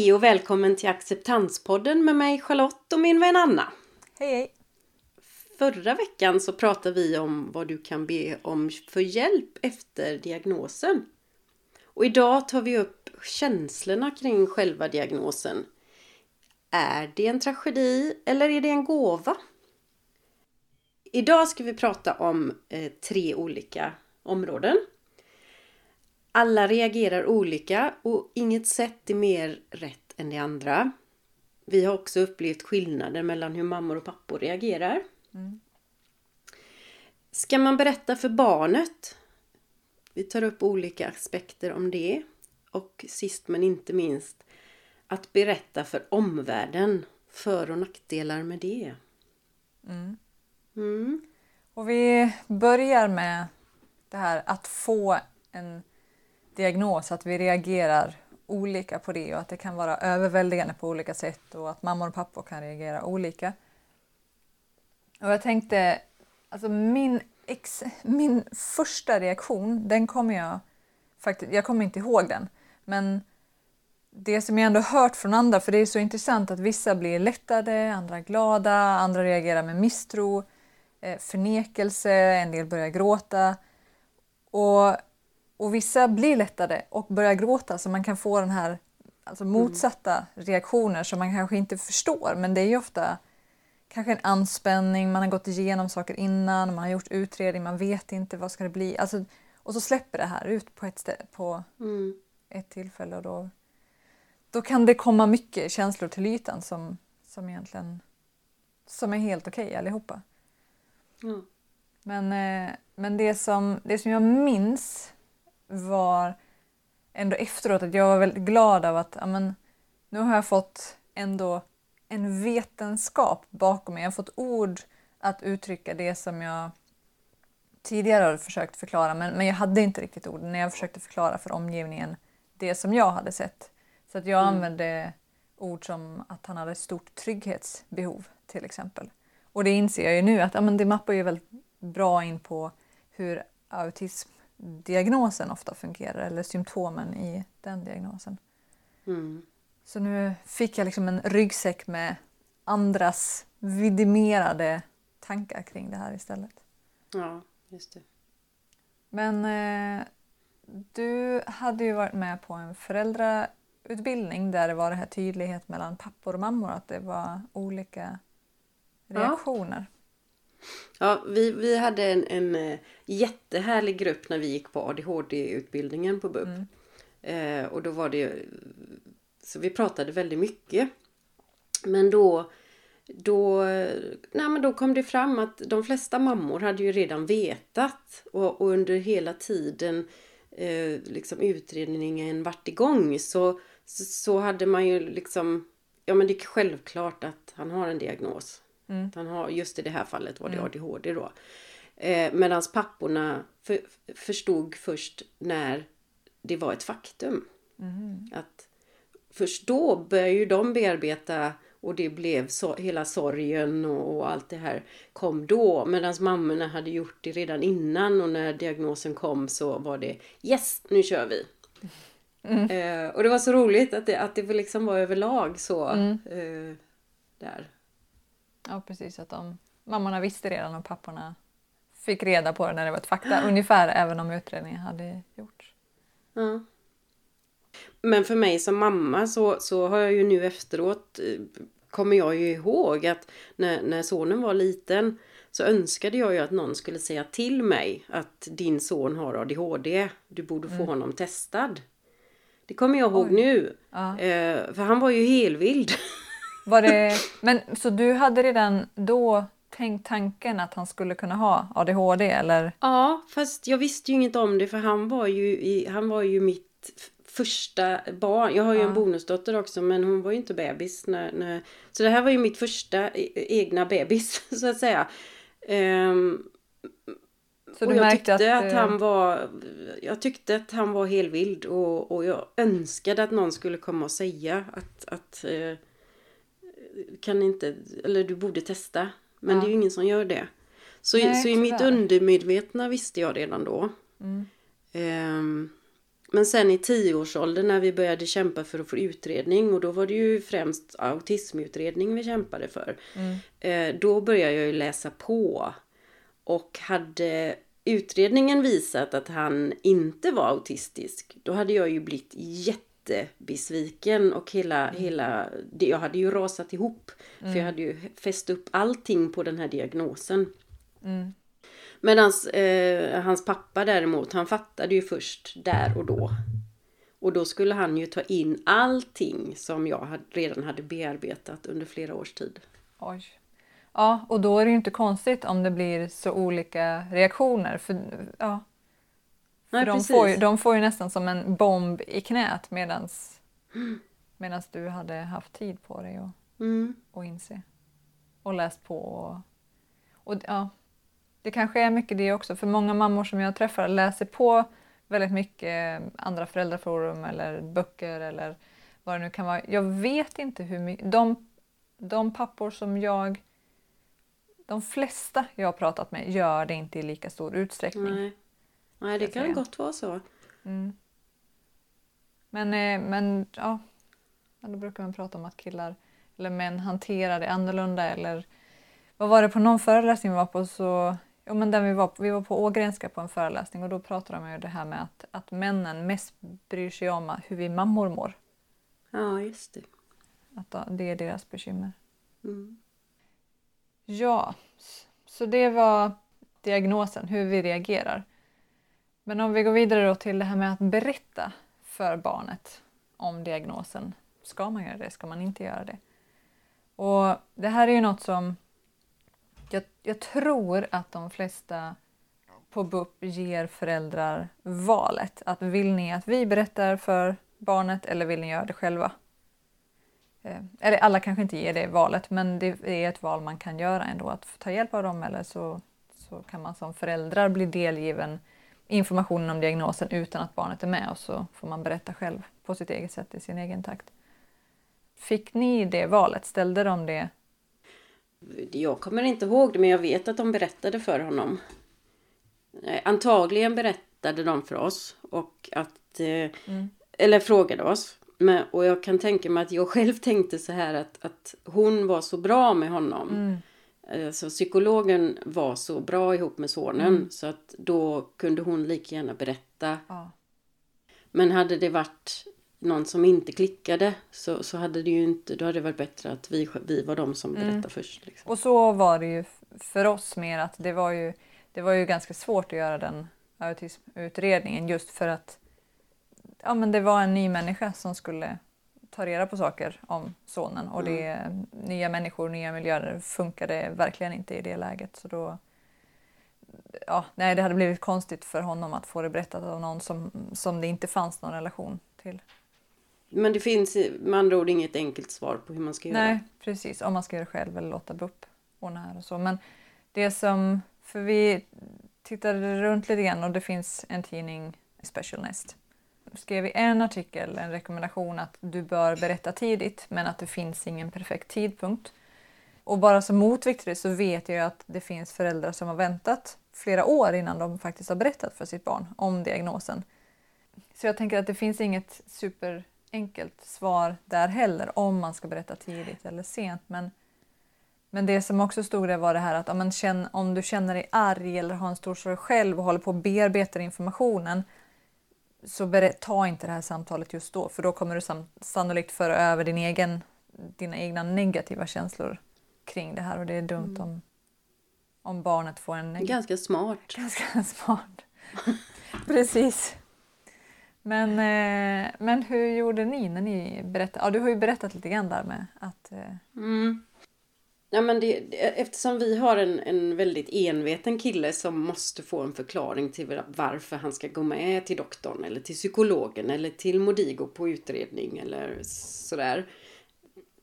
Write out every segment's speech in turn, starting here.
Hej och välkommen till Acceptanspodden med mig Charlotte och min vän Anna. Hej hej! Förra veckan så pratade vi om vad du kan be om för hjälp efter diagnosen. Och idag tar vi upp känslorna kring själva diagnosen. Är det en tragedi eller är det en gåva? Idag ska vi prata om eh, tre olika områden. Alla reagerar olika och inget sätt är mer rätt än det andra. Vi har också upplevt skillnader mellan hur mammor och pappor reagerar. Mm. Ska man berätta för barnet? Vi tar upp olika aspekter om det. Och sist men inte minst att berätta för omvärlden för och nackdelar med det. Mm. Mm. Och vi börjar med det här att få en diagnos, att vi reagerar olika på det och att det kan vara överväldigande på olika sätt och att mammor och pappor kan reagera olika. Och jag tänkte, alltså min, ex, min första reaktion, den kommer jag faktiskt, jag kommer inte ihåg den, men det som jag ändå hört från andra, för det är så intressant att vissa blir lättade, andra glada, andra reagerar med misstro, eh, förnekelse, en del börjar gråta. Och och vissa blir lättade och börjar gråta så man kan få den här alltså mm. motsatta mm. reaktioner som man kanske inte förstår. Men det är ju ofta kanske en anspänning, man har gått igenom saker innan, man har gjort utredning, man vet inte vad ska det bli. Alltså, och så släpper det här ut på ett, ställe, på mm. ett tillfälle och då, då kan det komma mycket känslor till ytan som, som egentligen som är helt okej okay, allihopa. Mm. Men, eh, men det, som, det som jag minns var ändå efteråt att jag var väldigt glad av att amen, nu har jag fått ändå en vetenskap bakom mig. Jag har fått ord att uttrycka det som jag tidigare har försökt förklara men, men jag hade inte riktigt ord när jag försökte förklara för omgivningen det som jag hade sett. Så att jag mm. använde ord som att han hade ett stort trygghetsbehov till exempel. Och det inser jag ju nu att ja, det mappar ju väldigt bra in på hur autism diagnosen ofta fungerar eller symptomen i den diagnosen. Mm. Så nu fick jag liksom en ryggsäck med andras vidimerade tankar kring det här istället. Ja, just det. Men eh, du hade ju varit med på en föräldrautbildning där det var det här tydlighet mellan pappor och mammor, att det var olika reaktioner. Ja. Ja, vi, vi hade en, en eh, jättehärlig grupp när vi gick på ADHD-utbildningen på BUP. Mm. Eh, och då var det Så vi pratade väldigt mycket. Men då då, nej men då kom det fram att de flesta mammor hade ju redan vetat och, och under hela tiden eh, liksom utredningen vart igång så, så hade man ju liksom Ja men det är självklart att han har en diagnos. Mm. Han har, just i det här fallet var det mm. ADHD då. Eh, Medan papporna för, förstod först när det var ett faktum. Mm. Att först då började ju de bearbeta och det blev så, hela sorgen och, och allt det här kom då. Medan mammorna hade gjort det redan innan och när diagnosen kom så var det Yes, nu kör vi! Mm. Eh, och det var så roligt att det, att det liksom var överlag så. Mm. Eh, där. Ja precis, att de, mammorna visste redan och papporna fick reda på det när det var ett fakta ungefär även om utredningen hade gjorts. Ja. Men för mig som mamma så, så har jag ju nu efteråt eh, kommer jag ju ihåg att när, när sonen var liten så önskade jag ju att någon skulle säga till mig att din son har ADHD. Du borde få mm. honom testad. Det kommer jag ihåg Oj. nu. Ja. Eh, för han var ju helvild. Var det, men, så du hade redan då tänkt tanken att han skulle kunna ha ADHD eller? Ja, fast jag visste ju inget om det för han var ju, i, han var ju mitt första barn. Jag har ju ja. en bonusdotter också men hon var ju inte bebis. När, när, så det här var ju mitt första e, egna bebis så att säga. Um, så och jag tyckte att, att, eh, han var Jag tyckte att han var helvild och, och jag önskade att någon skulle komma och säga att, att uh, kan inte, eller du borde testa. Men ja. det är ju ingen som gör det. Så, Nej, så i mitt undermedvetna visste jag redan då. Mm. Um, Men sen i tioårsåldern när vi började kämpa för att få utredning och då var det ju främst autismutredning vi kämpade för. Mm. Eh, då började jag ju läsa på. Och hade utredningen visat att han inte var autistisk, då hade jag ju blivit jättebesviken och hela, mm. hela, jag hade ju rasat ihop. Mm. För jag hade ju fäst upp allting på den här diagnosen. Mm. Medan eh, hans pappa däremot, han fattade ju först där och då. Och då skulle han ju ta in allting som jag redan hade bearbetat under flera års tid. Oj. Ja, och då är det ju inte konstigt om det blir så olika reaktioner. För, ja. Nej, de, får ju, de får ju nästan som en bomb i knät medans, mm. medans du hade haft tid på dig att mm. och inse. Och läst på. Och, och, ja, det kanske är mycket det också, för många mammor som jag träffar läser på väldigt mycket andra föräldraforum eller böcker eller vad det nu kan vara. Jag vet inte hur mycket... De, de pappor som jag... De flesta jag har pratat med gör det inte i lika stor utsträckning. Nej, Nej det kan gott vara så. Mm. Men, eh, men ja, då brukar man prata om att killar eller män hanterar det annorlunda eller vad var det på någon föreläsning vi var på så Jo, men den vi, var, vi var på Ågrenska på en föreläsning och då pratade de ju det här med att, att männen mest bryr sig om hur vi mammor mår. Ja, just det. Att det är deras bekymmer. Mm. Ja, så det var diagnosen, hur vi reagerar. Men om vi går vidare då till det här med att berätta för barnet om diagnosen. Ska man göra det? Ska man inte göra det? Och Det här är ju något som jag, jag tror att de flesta på BUP ger föräldrar valet. Att vill ni att vi berättar för barnet eller vill ni göra det själva? Eh, eller alla kanske inte ger det valet men det är ett val man kan göra ändå att ta hjälp av dem eller så, så kan man som föräldrar bli delgiven informationen om diagnosen utan att barnet är med och så får man berätta själv på sitt eget sätt i sin egen takt. Fick ni det valet? Ställde de det jag kommer inte ihåg det men jag vet att de berättade för honom. Antagligen berättade de för oss och att eh, mm. eller frågade oss. Men, och jag kan tänka mig att jag själv tänkte så här att, att hon var så bra med honom. Mm. Alltså, psykologen var så bra ihop med sonen mm. så att då kunde hon lika gärna berätta. Ja. Men hade det varit någon som inte klickade så, så hade det ju inte, då hade det varit bättre att vi, vi var de som berättade mm. först. Liksom. Och så var det ju för oss mer att det var ju, det var ju ganska svårt att göra den autismutredningen just för att ja, men det var en ny människa som skulle ta reda på saker om sonen och det, mm. nya människor, nya miljöer funkade verkligen inte i det läget. Så då, ja, nej, det hade blivit konstigt för honom att få det berättat av någon som, som det inte fanns någon relation till. Men det finns med andra ord inget enkelt svar på hur man ska göra. Nej, precis. Om man ska göra det själv eller låta BUP ordna här och så. Men det som, för vi tittade runt lite grann och det finns en tidning, Special Nest skrev i en artikel en rekommendation att du bör berätta tidigt men att det finns ingen perfekt tidpunkt. Och bara som motvikt till det så vet jag att det finns föräldrar som har väntat flera år innan de faktiskt har berättat för sitt barn om diagnosen. Så jag tänker att det finns inget superenkelt svar där heller om man ska berätta tidigt eller sent. Men, men det som också stod där var det här att om, man känner, om du känner dig arg eller har en stor sorg själv och håller på att bearbeta informationen så ta inte det här samtalet just då för då kommer du sannolikt föra över din egen, dina egna negativa känslor kring det här och det är dumt mm. om, om barnet får en... Ganska smart. Ganska smart. Precis. Men, eh, men hur gjorde ni när ni berättade? Ja, du har ju berättat lite grann där med att... Eh... Mm. Ja, men det, eftersom vi har en, en väldigt enveten kille som måste få en förklaring till varför han ska gå med till doktorn eller till psykologen eller till Modigo på utredning eller sådär.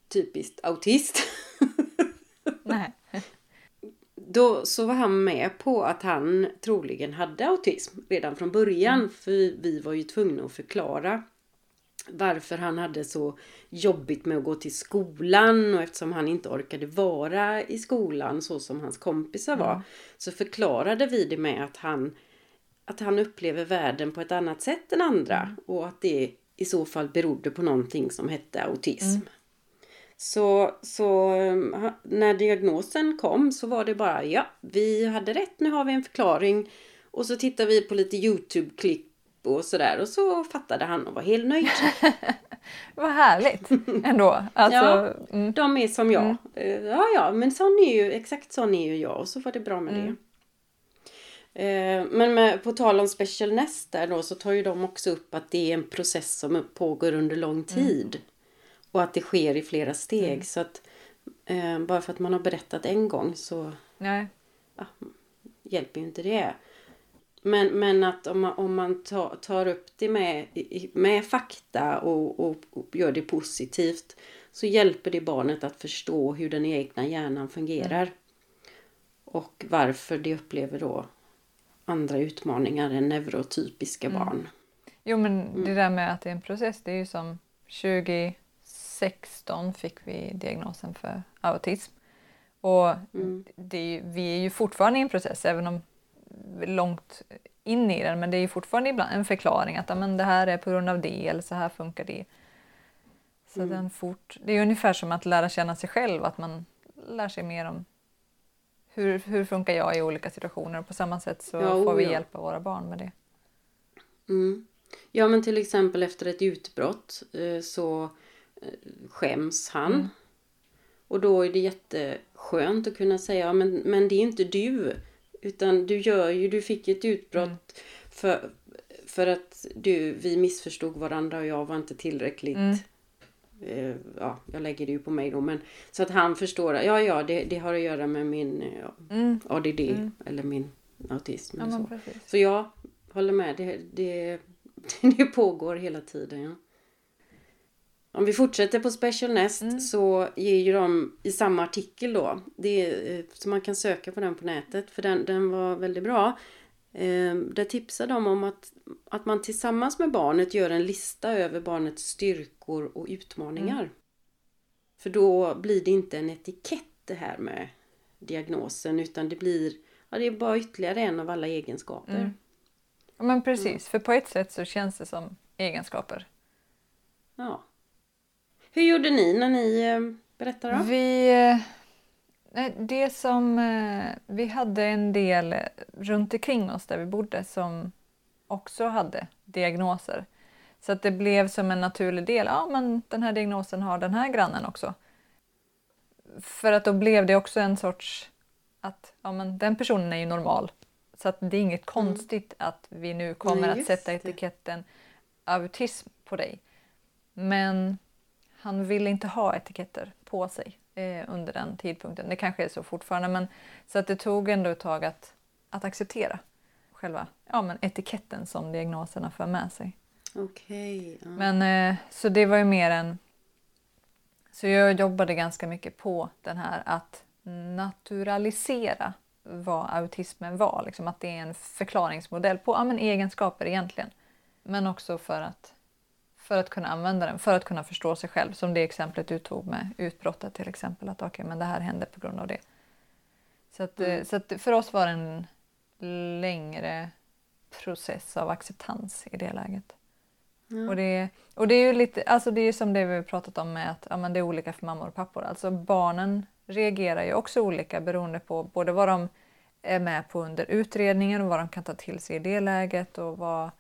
Typiskt autist. Nej då så var han med på att han troligen hade autism redan från början. Mm. För vi var ju tvungna att förklara varför han hade så jobbigt med att gå till skolan och eftersom han inte orkade vara i skolan så som hans kompisar var. Mm. Så förklarade vi det med att han att han upplever världen på ett annat sätt än andra Mm. och att det i så fall berodde på någonting som hette autism. Mm. Så, så eh, när diagnosen kom så var det bara ja, vi hade rätt, nu har vi en förklaring. Och så tittade vi på lite Youtube-klipp och sådär och så fattade han och var helt nöjd. Vad härligt ändå. Alltså, Ja. mm, De är som jag. Eh, Ja, ja, men sån är ju, exakt sån är ju jag och så var det bra med det. Eh, Men med, på tal om Special Nest där då så tar ju de också upp att det är en process som pågår under lång tid. Och att det sker i flera steg. Så att eh, bara för att man har berättat en gång så nej. hjälper ju inte det. Men, men att om man, om man tar, tar upp det med, med fakta och, och, och gör det positivt så hjälper det barnet att förstå hur den egna hjärnan fungerar. Och varför det upplever då andra utmaningar än neurotypiska barn. Jo men Mm. det där med att det är en process, det är ju som 2016 fick vi diagnosen för autism. Och Mm. det vi är ju fortfarande i en process, även om långt in i den, men det är ju fortfarande ibland en förklaring att men det här är på grund av det eller så här funkar det. Så Mm. den fort, det är ungefär som att lära känna sig själv, att man lär sig mer om hur, hur funkar jag i olika situationer och på samma sätt så Ja, får vi ja. hjälpa våra barn med det. Mm. Ja men till exempel efter ett utbrott eh, så eh, skäms han. Mm. Och då är det jätteskönt att kunna säga men, men det är inte du. Utan du gör ju, du fick ett utbrott Mm. för, för att du, vi missförstod varandra och jag var inte tillräckligt Mm. eh, ja, jag lägger det ju på mig då men så att han förstår ja, ja, det, det har att göra med min eh, Mm. ADD Mm. eller min autism. Ja, eller så. Så jag håller med. Det, det, det pågår hela tiden. Ja. Om vi fortsätter på Special Nest Mm. så ger ju de i samma artikel då. Det eh, så man kan söka på den på nätet för den, den var väldigt bra. Eh, där tipsar de om att, att man tillsammans med barnet gör en lista över barnets styrkor och utmaningar. För då blir det inte en etikett det här med diagnosen utan det blir ja, det är bara ytterligare en av alla egenskaper. Mm. Ja, men precis, för på ett sätt så känns det som egenskaper. Ja. Hur gjorde ni när ni eh, berättade då? Vi, eh, nej, det som, eh, vi hade en del runt omkring oss där vi bodde som också hade diagnoser. Så att det blev som en naturlig del. Ja, men den här diagnosen har den här grannen också. För att då blev det också en sorts att ja, men den personen är ju normal. Så att det är inget konstigt att vi nu kommer Nej, att sätta det. etiketten autism på dig. Men han ville inte ha etiketter på sig eh, under den tidpunkten. Det kanske är så fortfarande, men så att det tog ändå ett tag att, att acceptera själva ja, men etiketten som diagnoserna för med sig. Okej. ja. Men eh, så det var ju mer en... Så jag jobbade ganska mycket på den här att naturalisera vad autismen var. Liksom att det är en förklaringsmodell på ja, men egenskaper egentligen. Men också för att, för att kunna använda den, för att kunna förstå sig själv. Som det exemplet du tog med utbrottet till exempel. Att okej, men det här hände på grund av det. Så, att, Mm. så att för oss var det en längre process av acceptans i det läget. Ja. Och, det, och det är ju lite, alltså det är som det vi har pratat om med att ja, men det är olika för mammor och pappor. Alltså barnen reagerar ju också olika beroende på både vad de är med på under utredningen och vad de kan ta till sig i det läget och vad,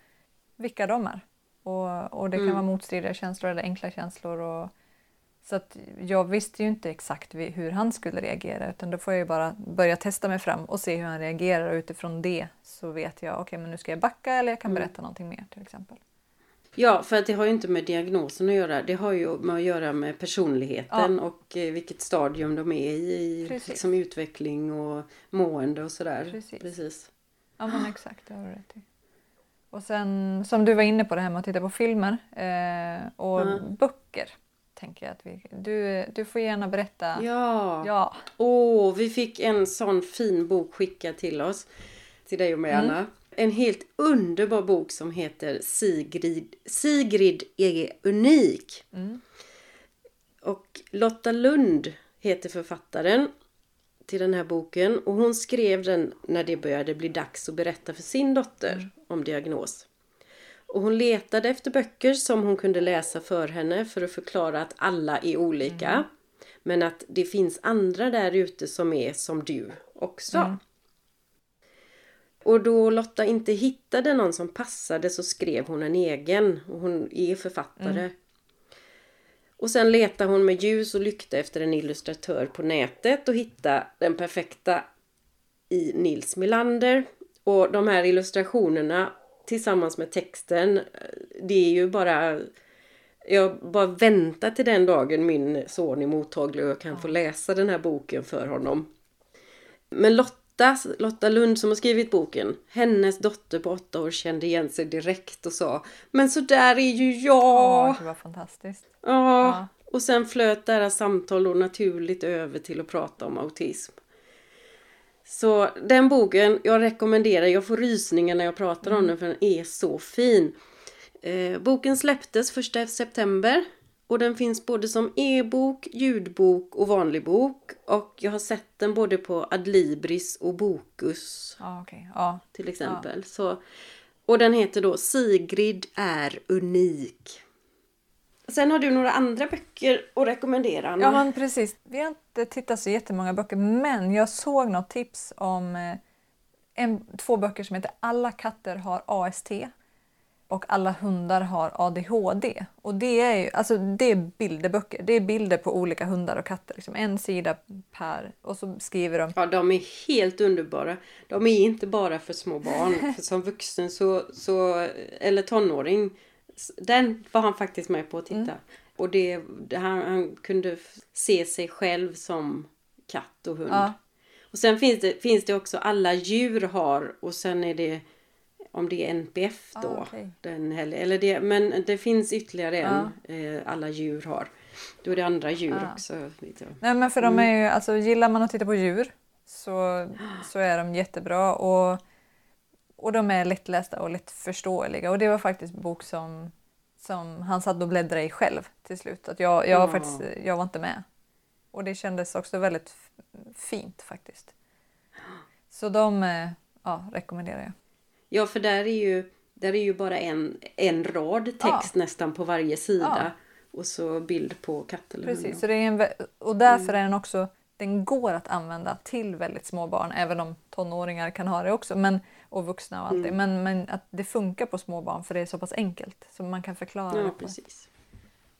vilka de är. Och, och det kan Mm. vara motstridiga känslor eller enkla känslor. Och, så att jag visste ju inte exakt hur han skulle reagera utan då får jag ju bara börja testa mig fram och se hur han reagerar och utifrån det så vet jag okej men nu ska jag backa eller jag kan Mm. berätta någonting mer till exempel. Ja, för att det har ju inte med diagnosen att göra. Det har ju med att göra med personligheten och eh, vilket stadium de är i. i Precis. liksom utveckling och mående och sådär. Precis. Precis. Ja men exakt, det har du rätt i. Och sen som du var inne på det här med att titta på filmer eh, och Ja. böcker. Tänker jag att vi, du, du får gärna berätta. Ja. Ja. Åh, vi fick en sån fin bok skickad till oss. Till dig och mig, Mm. Anna. En helt underbar bok som heter Sigrid, Sigrid är unik. Mm. Och Lotta Lund heter författaren. Till den här boken och hon skrev den när det började bli dags att berätta för sin dotter mm. om diagnos. Och hon letade efter böcker som hon kunde läsa för henne för att förklara att alla är olika. Mm. Men att det finns andra där ute som är som du också. Mm. Och då Lotta inte hittade någon som passade så skrev hon en egen. Och hon är författare. Och sen letade hon med ljus och lykta efter en illustratör på nätet och hittade den perfekta i Nils Melander. Och de här illustrationerna tillsammans med texten, det är ju bara... Jag bara väntar till den dagen min son är mottaglig och jag kan få läsa den här boken för honom. Men Lotta, Lotta Lund som har skrivit boken, hennes dotter på åtta år kände igen sig direkt och sa Men så där är ju jag! Åh, det var fantastiskt. Ja. ja. Och sen flöt deras samtal då naturligt över till att prata om autism. Så den boken, jag rekommenderar, jag får rysningar när jag pratar mm. om den för den är så fin. Eh, boken släpptes 1 september och den finns både som e-bok, ljudbok och vanlig bok. Och jag har sett den både på Adlibris och Bokus. Ah, okay. ah. Till exempel. Ah. Så, och den heter då Sigrid är unik. Sen har du några andra böcker att rekommendera Anna. Ja men precis. Vi har inte tittat så jättemånga böcker men jag såg något tips om eh, en, två böcker som heter Alla katter har AST och Alla hundar har ADHD. Och det är ju alltså, det är bilderböcker. Det är bilder på olika hundar och katter. Liksom en sida per och så skriver de. Ja, de är helt underbara. De är inte bara för små barn. för som vuxen så, så, eller tonåring den var han faktiskt med på att titta. Mm. Och det, han, han, kunde se sig själv som katt och hund. Ja. Och sen finns det, finns det också alla djur har och sen är det om det är NPF då. Ah, okay. den, eller det, men det finns ytterligare en, ah. eh, alla djur har. Då är det andra djur ah. också. Nej men för de är ju, alltså gillar man att titta på djur så, så är de jättebra. Och och de är lättlästa och lättförståeliga. Och det var faktiskt en bok som, som han satt och bläddrade i själv till slut. Att jag, jag, var faktiskt, jag var inte med. Och det kändes också väldigt fint faktiskt. Så de eh, ja, rekommenderar jag. Ja, för där är ju, där är ju bara en, en rad text ja. nästan på varje sida. Ja. Och så bild på katt eller Precis, så det är en, och därför mm. är den också den går att använda till väldigt små barn, även om tonåringar kan ha det också. Men och vuxna och allt mm. det. Men, men att det funkar på små barn för det är så pass enkelt så man kan förklara ja, det. Precis.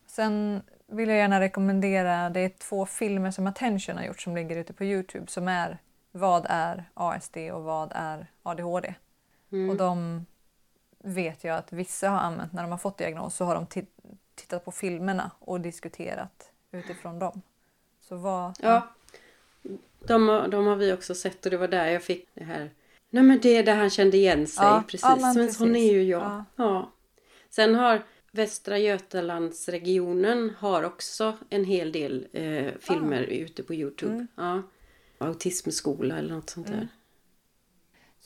Sen vill jag gärna rekommendera, det är två filmer som Attention har gjort som ligger ute på Youtube som är Vad är ASD och vad är ADHD? Mm. Och de vet jag att vissa har använt när de har fått diagnos så har de tittat på filmerna och diskuterat utifrån dem. Så vad, ja, ja. De, de har vi också sett och det var där jag fick det här Nej men det är där han kände igen sig. Ja, precis. Ja, men, sån är ju jag. Ja. ja. Sen har Västra Götalandsregionen har också en hel del eh, filmer ah. ute på Youtube. Mm. Ja. Autismskola eller något sånt där. Mm.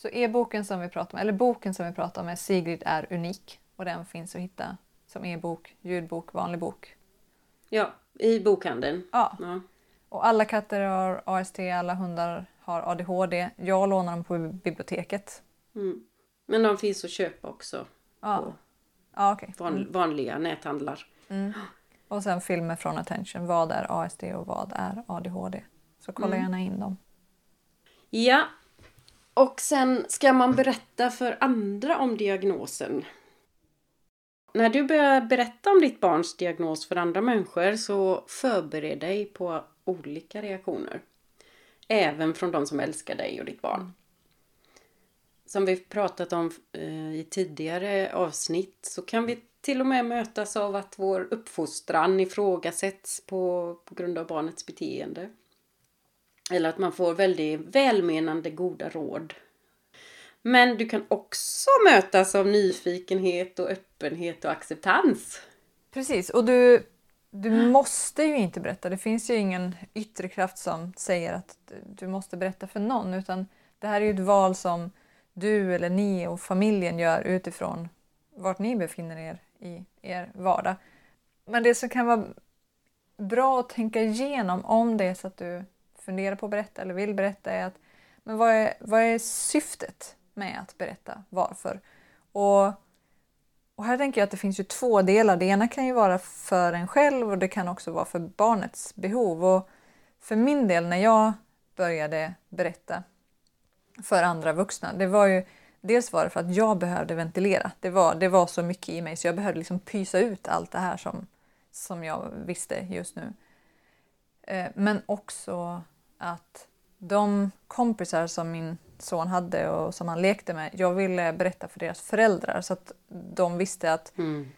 Så e-boken som vi pratar om, eller boken som vi pratar om är Sigrid är unik. Och den finns att hitta som e-bok, ljudbok, vanlig bok. Ja, i bokhandeln. Ja. ja. Och alla katter har AST, alla hundar har ADHD. Jag lånar dem på biblioteket. Mm. Men de finns att köpa också. Ja. På ja, okay. van, mm. vanliga näthandlar. Mm. Och sen filmer från Attention. Vad är ASD och vad är ADHD? Så kolla mm. gärna in dem. Ja. Och sen ska man berätta för andra om diagnosen. När du börjar berätta om ditt barns diagnos för andra människor så förbered dig på olika reaktioner. Även från de som älskar dig och ditt barn. Som vi pratat om eh, i tidigare avsnitt så kan vi till och med mötas av att vår uppfostran ifrågasätts på, på grund av barnets beteende. Eller att man får väldigt välmenande goda råd. Men du kan också mötas av nyfikenhet och öppenhet och acceptans. Precis, och du du måste ju inte berätta. Det finns ju ingen yttre kraft som säger att du måste berätta för någon. Utan det här är ju ett val som du eller ni och familjen gör utifrån vart ni befinner er i er vardag. Men det som kan vara bra att tänka igenom om det är så att du funderar på att berätta eller vill berätta är att men vad är, vad är syftet med att berätta? Varför? Och, och här tänker jag att det finns ju två delar. Det ena kan ju vara för en själv och det kan också vara för barnets behov. Och för min del när jag började berätta för andra vuxna, det var ju Dels var det för att jag behövde ventilera. Det var, det var så mycket i mig så jag behövde liksom pysa ut allt det här som, som jag visste just nu. Eh, men också att de kompisar som min son hade och som han lekte med, jag ville berätta för deras föräldrar så att de visste att mm.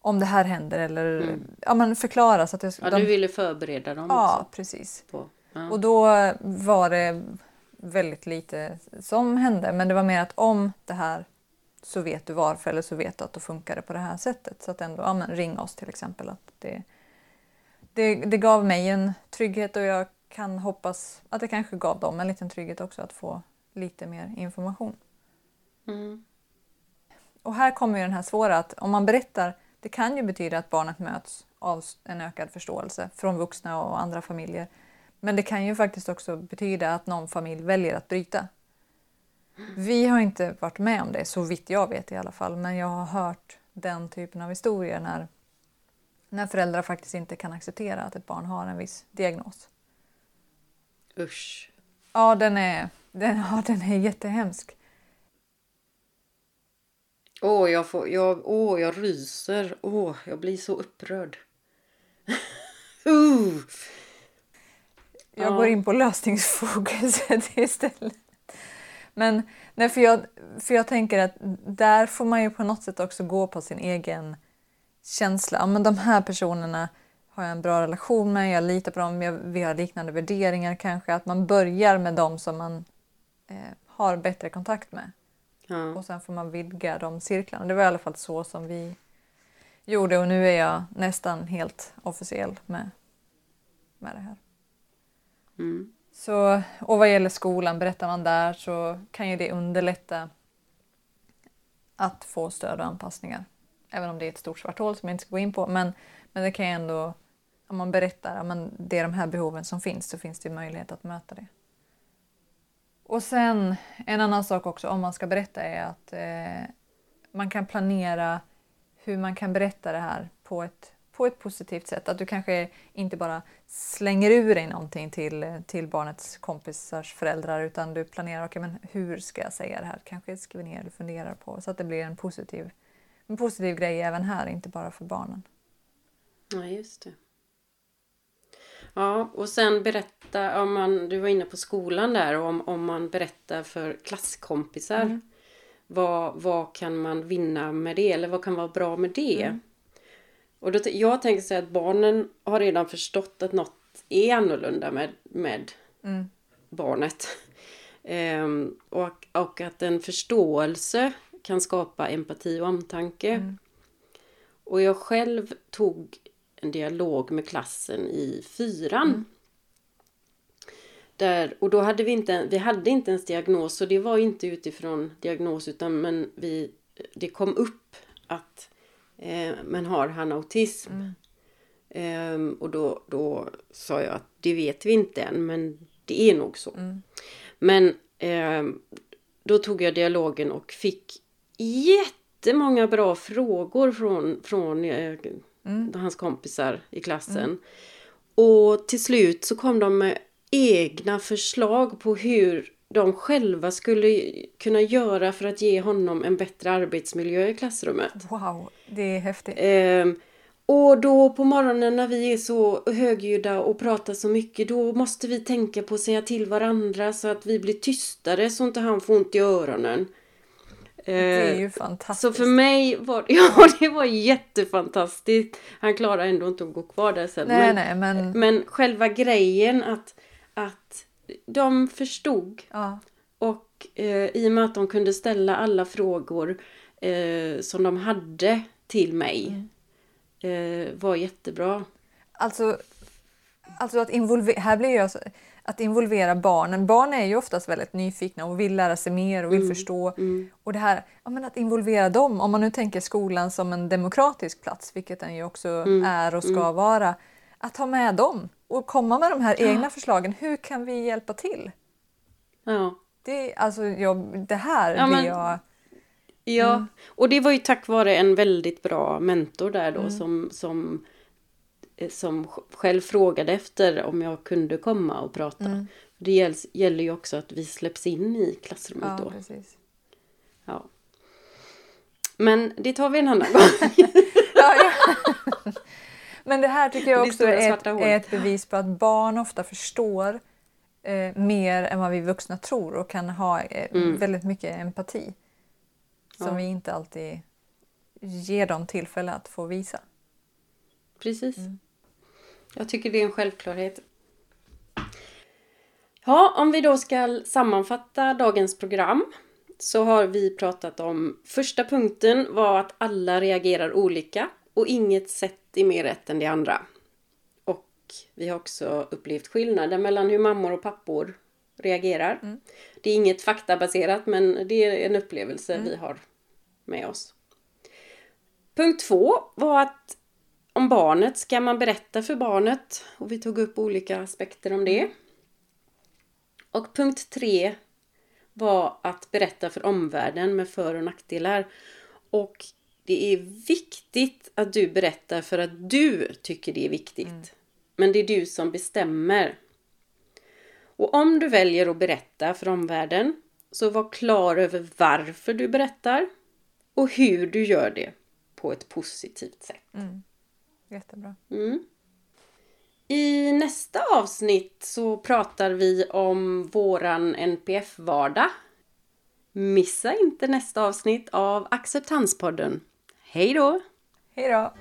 om det här händer eller mm. ja, men förklara. Så att jag, ja, de, du ville förbereda dem Ja, också. precis. På, ja. Och då var det väldigt lite som hände men det var mer att om det här så vet du varför eller så vet du att då funkar det på det här sättet. Så att ändå, ja, men ring oss till exempel. Att det, det, det gav mig en trygghet och jag kan hoppas att det kanske gav dem en liten trygghet också att få lite mer information. Mm. Och här kommer ju den här svåra att om man berättar, det kan ju betyda att barnet möts av en ökad förståelse från vuxna och andra familjer. Men det kan ju faktiskt också betyda att någon familj väljer att bryta. Vi har inte varit med om det, så vitt jag vet i alla fall, men jag har hört den typen av historier när, när föräldrar faktiskt inte kan acceptera att ett barn har en viss diagnos. Usch. Ja, den är, den, ja, den är jättehemsk. Åh, oh, jag, får, jag, oh, jag ryser. Åh, oh, jag blir så upprörd. uh. Jag ja. går in på lösningsfokuset istället. Men nej, för, jag, för jag tänker att där får man ju på något sätt också gå på sin egen känsla. Ja, men de här personerna har jag en bra relation med, jag litar på dem, vi har liknande värderingar kanske. Att man börjar med dem som man eh, har bättre kontakt med. Ja. Och sen får man vidga de cirklarna. Det var i alla fall så som vi gjorde och nu är jag nästan helt officiell med, med det här. Mm. Så, och vad gäller skolan, berättar man där så kan ju det underlätta att få stöd och anpassningar. Även om det är ett stort svart hål som jag inte ska gå in på. Men, men det kan ju ändå, om man berättar att det är de här behoven som finns så finns det möjlighet att möta det. Och sen en annan sak också om man ska berätta är att eh, man kan planera hur man kan berätta det här på ett på ett positivt sätt. Att du kanske inte bara slänger ur dig någonting till, till barnets kompisars föräldrar utan du planerar, okay, men hur ska jag säga det här? Kanske skriver ner eller funderar på så att det blir en positiv, en positiv grej även här, inte bara för barnen. Ja, just det. Ja, och sen berätta, om man, du var inne på skolan där, om, om man berättar för klasskompisar. Mm. Vad, vad kan man vinna med det? Eller vad kan vara bra med det? Mm. Och då, jag tänker säga att barnen har redan förstått att något är annorlunda med, med mm. barnet. Ehm, och, och att en förståelse kan skapa empati och omtanke. Mm. Och jag själv tog en dialog med klassen i fyran. Mm. Där, och då hade vi inte, vi hade inte ens diagnos och det var inte utifrån diagnos utan men vi, det kom upp att Eh, men har han autism? Mm. Eh, och då, då sa jag att det vet vi inte än men det är nog så. Mm. Men eh, då tog jag dialogen och fick jättemånga bra frågor från, från eh, mm. hans kompisar i klassen. Mm. Och till slut så kom de med egna förslag på hur de själva skulle kunna göra för att ge honom en bättre arbetsmiljö i klassrummet. Wow, det är häftigt. Eh, och då på morgonen när vi är så högljudda och pratar så mycket då måste vi tänka på att säga till varandra så att vi blir tystare så inte han får ont i öronen. Det är ju fantastiskt. Så för mig var ja, det var jättefantastiskt. Han klarar ändå inte att gå kvar där sen. Nej, men, nej, men... men själva grejen att, att de förstod. Ja. Och eh, i och med att de kunde ställa alla frågor eh, som de hade till mig mm. eh, var jättebra. Alltså, alltså att involvera, här blir jag så, att involvera barnen. Barn är ju oftast väldigt nyfikna och vill lära sig mer och vill mm. förstå. Mm. Och det här, ja, men att involvera dem, om man nu tänker skolan som en demokratisk plats, vilket den ju också mm. är och ska mm. vara, att ha med dem och komma med de här egna förslagen. Hur kan vi hjälpa till? Ja. Det, alltså, jag, det här Ja, men- jag... Ja, Mm. och det var ju tack vare en väldigt bra mentor där Mm. då som, som, eh, som själv frågade efter om jag kunde komma och prata. Mm. Det gäll- gäller ju också att vi släpps in i klassrummet Ja, då. precis. Ja. Men det tar vi en annan gång. Ja, ja. Men det här tycker jag också är ett, är ett bevis på att barn ofta förstår eh, mer än vad vi vuxna tror och kan ha eh, väldigt mycket empati. Som Mm. Ja. vi inte alltid ger dem tillfälle att få visa. Precis. Mm. Jag tycker det är en självklarhet. Ja, om vi då ska sammanfatta dagens program så har vi pratat om första punkten var att alla reagerar olika och inget sätt är mer rätt än det andra. Och vi har också upplevt skillnaden mellan hur mammor och pappor reagerar. Det är inget faktabaserat men det är en upplevelse vi har med oss. Punkt två var att om barnet ska man berätta för barnet och vi tog upp olika aspekter om det. Och punkt tre var att berätta för omvärlden med för och nackdelar. Och det är viktigt att du berättar för att du tycker det är viktigt. Men det är du som bestämmer. Och om du väljer att berätta för omvärlden så var klar över varför du berättar och hur du gör det på ett positivt sätt. Jättebra. Mm. I nästa avsnitt så pratar vi om våran NPF-vardag. Missa inte nästa avsnitt av Acceptanspodden. Hej då! Hej då!